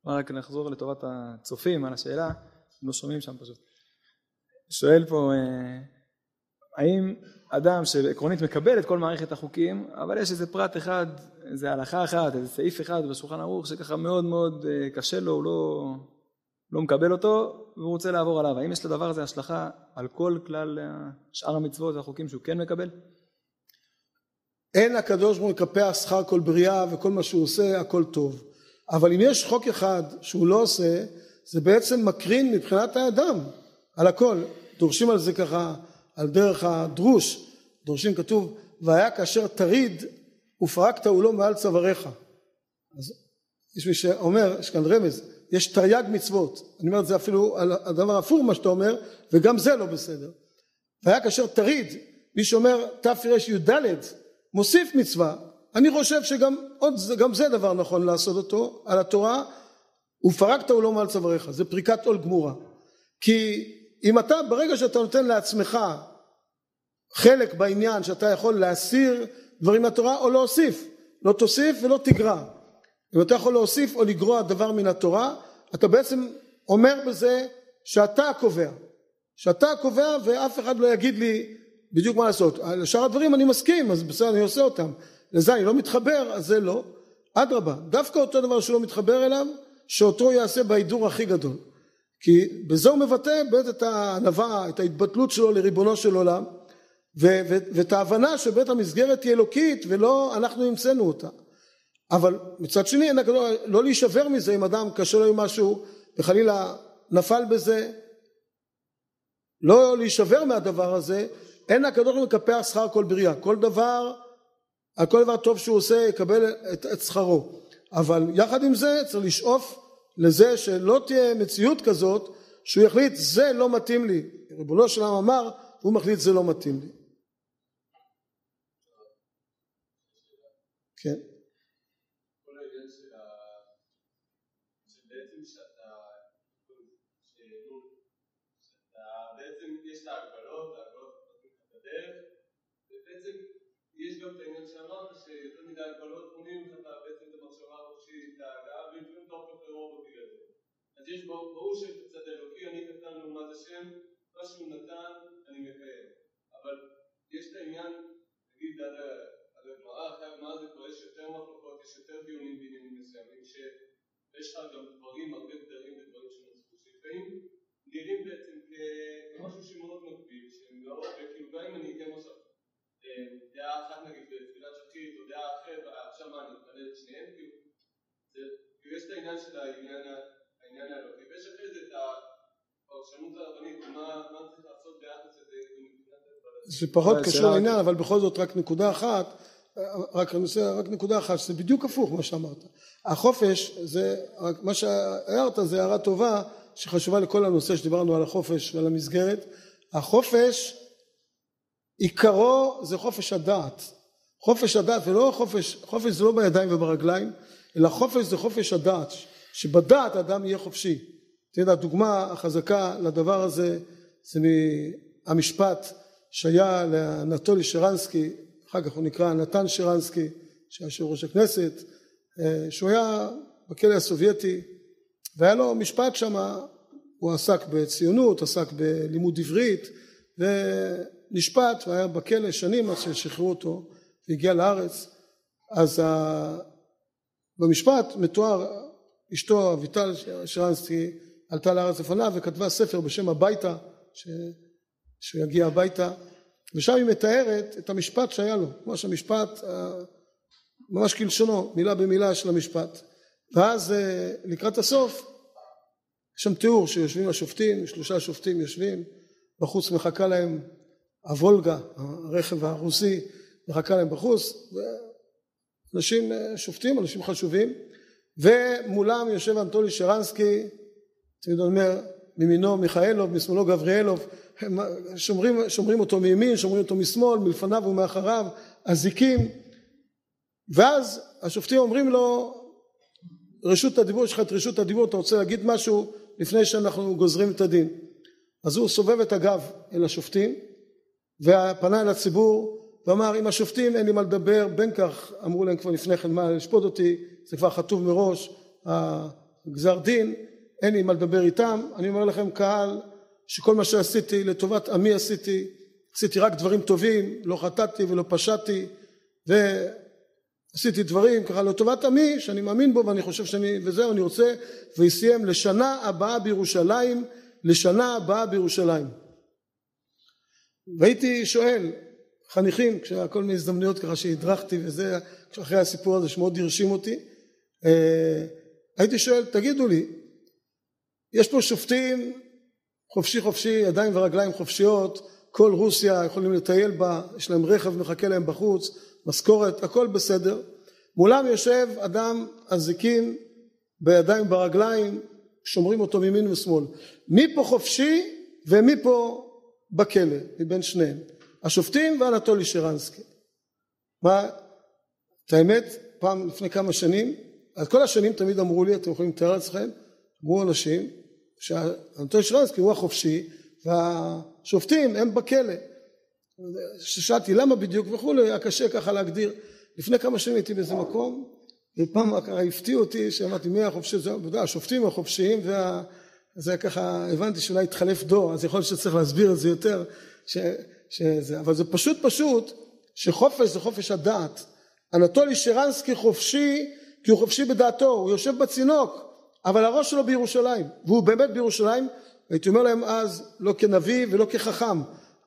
רק נחזור לטובת הצופים על השאלה, לא שומעים שם פשוט. שואל פה אה, האם אדם שעקרונית מקבל את כל מערכת החוקים אבל יש איזה פרט אחד, איזה הלכה אחת, איזה סעיף אחד בשולחן ערוך שככה מאוד מאוד אה, קשה לו, הוא לא, לא מקבל אותו והוא רוצה לעבור עליו, האם יש לדבר הזה השלכה על כל כלל שאר המצוות והחוקים שהוא כן מקבל? אין הקדוש ברוך הוא מקפח שכר כל בריאה וכל מה שהוא עושה הכל טוב אבל אם יש חוק אחד שהוא לא עושה זה בעצם מקרין מבחינת האדם על הכל. דורשים על זה ככה על דרך הדרוש. דורשים כתוב והיה כאשר תריד ופרקת הוא לא מעל צוואריך. אז יש מי שאומר יש כאן רמז יש תרי"ג מצוות. אני אומר את זה אפילו על הדבר הפוך מה שאתה אומר וגם זה לא בסדר. והיה כאשר תריד מי שאומר תרי"ד מוסיף מצווה. אני חושב שגם עוד, זה דבר נכון לעשות אותו על התורה ופרקת הוא לא מעל צוואריך זה פריקת עול גמורה. כי אם אתה ברגע שאתה נותן לעצמך חלק בעניין שאתה יכול להסיר דברים מהתורה או להוסיף לא תוסיף ולא תגרע. אם אתה יכול להוסיף או לגרוע דבר מן התורה אתה בעצם אומר בזה שאתה הקובע שאתה הקובע ואף אחד לא יגיד לי בדיוק מה לעשות. על שאר הדברים אני מסכים אז בסדר אני עושה אותם. לזה אני לא מתחבר אז זה לא. אדרבה דווקא אותו דבר שהוא לא מתחבר אליו שאותו יעשה בהידור הכי גדול. כי בזה הוא מבטא באמת את הענווה את ההתבטלות שלו לריבונו של עולם ו- ו- ואת ההבנה שבית המסגרת היא אלוקית ולא אנחנו המצאנו אותה. אבל מצד שני לא להישבר מזה אם אדם קשה לו עם משהו וחלילה נפל בזה. לא להישבר מהדבר הזה. אין הקדוש ברוך הוא מקפח שכר כל בריאה. כל דבר על כל דבר טוב שהוא עושה יקבל את, את שכרו אבל יחד עם זה צריך לשאוף לזה שלא תהיה מציאות כזאת שהוא יחליט זה לא מתאים לי. ריבונו של עולם אמר הוא מחליט זה לא מתאים לי. כן. יש גם את העניין שאמרת שיותר מדי הגבלות מונעים לך בעצם את המחשבה החופשית, את ההגעה, ולפעמים אתה הופך לרובוט בגלל זה. אז יש ברור שיש הצד האלוקי, אני קטן לעומת השם, מה שהוא נתן אני מקיים. אבל יש את העניין, נגיד עד הגמרא, אחרי הגמרא זה כבר יש יותר מחלוקות, יש יותר דיונים בעניינים מסוימים, שיש לך גם דברים הרבה גדרים ודברים שנוצרו, שלפעמים נראים בעצם כמשהו שמאוד מקביל, שהם לא, וכאילו גם אם אני אתן עכשיו דעה אחת נגיד בתפילת שחרית או דעה אחרת ועכשיו מה אני מתפלל את שניהם כאילו יש את העניין של העניין האלוקי ויש אחרי זה את הפרשנות הרבנית מה צריך לעשות ביחס לזה זה פחות קשור לעניין אבל בכל זאת רק נקודה אחת רק, רק נקודה אחת שזה בדיוק הפוך מה שאמרת. החופש זה מה שהערת זה הערה טובה שחשובה לכל הנושא שדיברנו על החופש ועל המסגרת. החופש עיקרו זה חופש הדעת. חופש הדעת ולא חופש חופש זה לא בידיים וברגליים אלא חופש זה חופש הדעת שבדעת האדם יהיה חופשי. תראה הדוגמה החזקה לדבר הזה זה מהמשפט שהיה לאנטולי שרנסקי אחר כך הוא נקרא נתן שרנסקי שהיה יושב ראש הכנסת שהוא היה בכלא הסובייטי והיה לו משפט שם הוא עסק בציונות עסק בלימוד עברית נשפט והיה בכלא שנים עד ששחררו אותו והגיע לארץ. אז במשפט מתואר אשתו אביטל שרנסקי עלתה לארץ לפניו וכתבה ספר בשם הביתה ש... שהוא יגיע הביתה ושם היא מתארת את המשפט שהיה לו ממש המשפט ממש כלשונו מילה במילה של המשפט. ואז לקראת הסוף יש שם תיאור שיושבים השופטים שלושה שופטים יושבים בחוץ מחכה להם הוולגה, הרכב הרוסי, מחכה להם בחוץ, אנשים שופטים, אנשים חשובים, ומולם יושב אנטולי שרנסקי, תמיד אומר, מימינו מיכאלוב, משמאלו גבריאלוב, שומרים, שומרים אותו מימין, שומרים אותו משמאל, מלפניו ומאחריו, אזיקים, ואז השופטים אומרים לו, רשות הדיבור, יש לך את רשות הדיבור, אתה רוצה להגיד משהו לפני שאנחנו גוזרים את הדין. אז הוא סובב את הגב אל השופטים, ופנה אל הציבור ואמר עם השופטים אין לי מה לדבר בין כך אמרו להם כבר לפני כן מה לשפוט אותי זה כבר כתוב מראש הגזר דין אין לי מה לדבר איתם. אני אומר לכם קהל שכל מה שעשיתי לטובת עמי עשיתי עשיתי רק דברים טובים לא חטאתי ולא פשעתי ועשיתי דברים ככה לטובת עמי שאני מאמין בו ואני חושב שאני וזהו אני רוצה ויסיים לשנה הבאה בירושלים לשנה הבאה בירושלים. והייתי שואל חניכים, כל מיני הזדמנויות ככה שהדרכתי וזה, אחרי הסיפור הזה שמאוד הרשים אותי, הייתי שואל, תגידו לי, יש פה שופטים חופשי חופשי, ידיים ורגליים חופשיות, כל רוסיה יכולים לטייל בה, יש להם רכב מחכה להם בחוץ, משכורת, הכל בסדר. מולם יושב אדם אזיקים בידיים ברגליים, שומרים אותו מימין ושמאל. מי פה חופשי ומי פה בכלא, מבין שניהם. השופטים ואנטולי שרנסקי. מה, את האמת, פעם לפני כמה שנים, אז כל השנים תמיד אמרו לי, אתם יכולים לתאר לעצמכם, אמרו אנשים, שאנטולי שרנסקי הוא החופשי והשופטים הם בכלא. שאלתי למה בדיוק וכולי, היה קשה ככה להגדיר. לפני כמה שנים הייתי באיזה מקום, ופעם ככה הפתיע אותי, שאמרתי מי החופשי, זה, השופטים החופשיים, וזה ככה, הבנתי שאולי התחלף דור, אז יכול להיות שצריך להסביר את זה יותר, ש, שזה, אבל זה פשוט פשוט, שחופש זה חופש הדעת. אנטולי שרנסקי חופשי, כי הוא חופשי בדעתו, הוא יושב בצינוק, אבל הראש שלו בירושלים, והוא באמת בירושלים, הייתי אומר להם אז, לא כנביא ולא כחכם,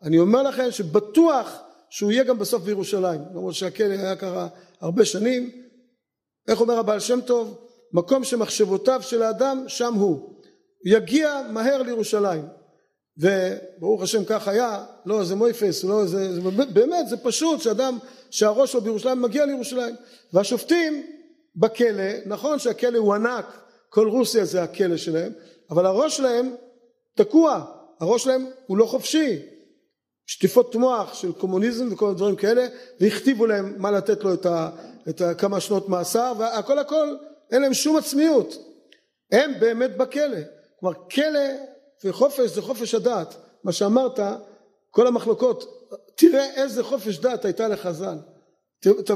אני אומר לכם שבטוח שהוא יהיה גם בסוף בירושלים, למרות שהכלא היה ככה הרבה שנים, איך אומר הבעל שם טוב? מקום שמחשבותיו של האדם שם הוא, יגיע מהר לירושלים, וברוך השם כך היה, לא איזה מויפס, לא זה, באמת זה פשוט שאדם שהראש שלו בירושלים מגיע לירושלים, והשופטים בכלא, נכון שהכלא הוא ענק, כל רוסיה זה הכלא שלהם, אבל הראש שלהם תקוע, הראש שלהם הוא לא חופשי, שטיפות מוח של קומוניזם וכל הדברים כאלה, והכתיבו להם מה לתת לו את, ה, את ה, כמה שנות מאסר, והכל הכל, אין להם שום עצמיות, הם באמת בכלא, כלומר כלא וחופש זה חופש הדת, מה שאמרת, כל המחלוקות, תראה איזה חופש דת הייתה לחז"ל,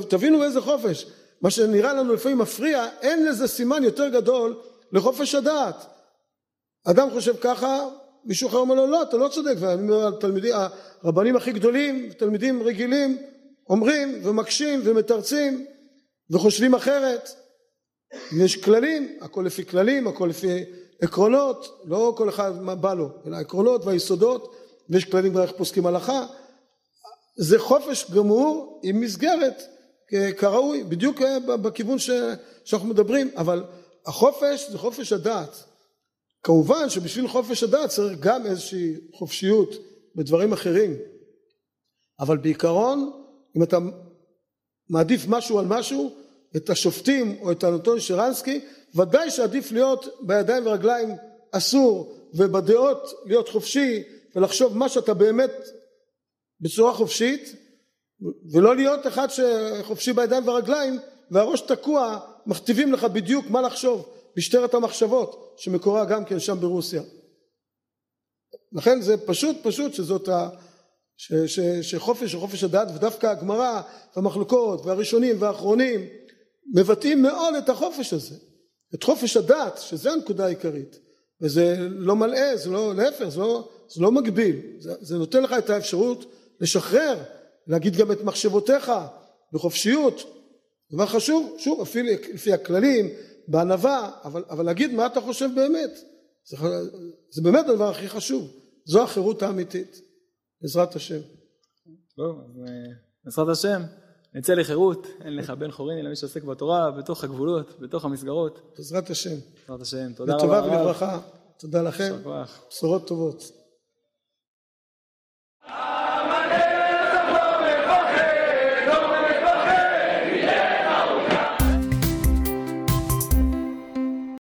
תבינו איזה חופש, מה שנראה לנו לפעמים מפריע, אין לזה סימן יותר גדול לחופש הדעת. אדם חושב ככה, מישהו אחר אומר לו לא, אתה לא צודק, ואני אומר התלמידים, הרבנים הכי גדולים, תלמידים רגילים, אומרים ומקשים ומתרצים וחושבים אחרת. יש כללים, הכל לפי כללים, הכל לפי עקרונות, לא כל אחד מה בא לו, אלא עקרונות והיסודות, ויש כללים כבר איך פוסקים הלכה. זה חופש גמור עם מסגרת כראוי, בדיוק בכיוון ש, שאנחנו מדברים, אבל החופש זה חופש הדעת. כמובן שבשביל חופש הדעת צריך גם איזושהי חופשיות בדברים אחרים, אבל בעיקרון אם אתה מעדיף משהו על משהו, את השופטים או את אנטוני שרנסקי, ודאי שעדיף להיות בידיים ורגליים אסור ובדעות להיות חופשי ולחשוב מה שאתה באמת בצורה חופשית ולא להיות אחד שחופשי בידיים ורגליים והראש תקוע מכתיבים לך בדיוק מה לחשוב משטרת המחשבות שמקורה גם כן שם ברוסיה. לכן זה פשוט פשוט שזאת ה... ש, ש, שחופש וחופש הדת ודווקא הגמרא והמחלוקות והראשונים והאחרונים מבטאים מאוד את החופש הזה את חופש הדת שזה הנקודה העיקרית. וזה לא מלאה זה לא להפך זה לא, זה לא מגביל. זה, זה נותן לך את האפשרות לשחרר להגיד גם את מחשבותיך בחופשיות. דבר חשוב שוב אפילו לפי הכללים בענווה אבל, אבל להגיד מה אתה חושב באמת. זה, זה באמת הדבר הכי חשוב. זו החירות האמיתית בעזרת השם. טוב אה, בעזרת השם נצא לחירות. אין לך בן חורין אלא מי שעוסק בתורה בתוך הגבולות בתוך המסגרות. בעזרת השם. בעזרת השם. תודה רבה לטובה ולברכה. תודה לכם. בשורות טובות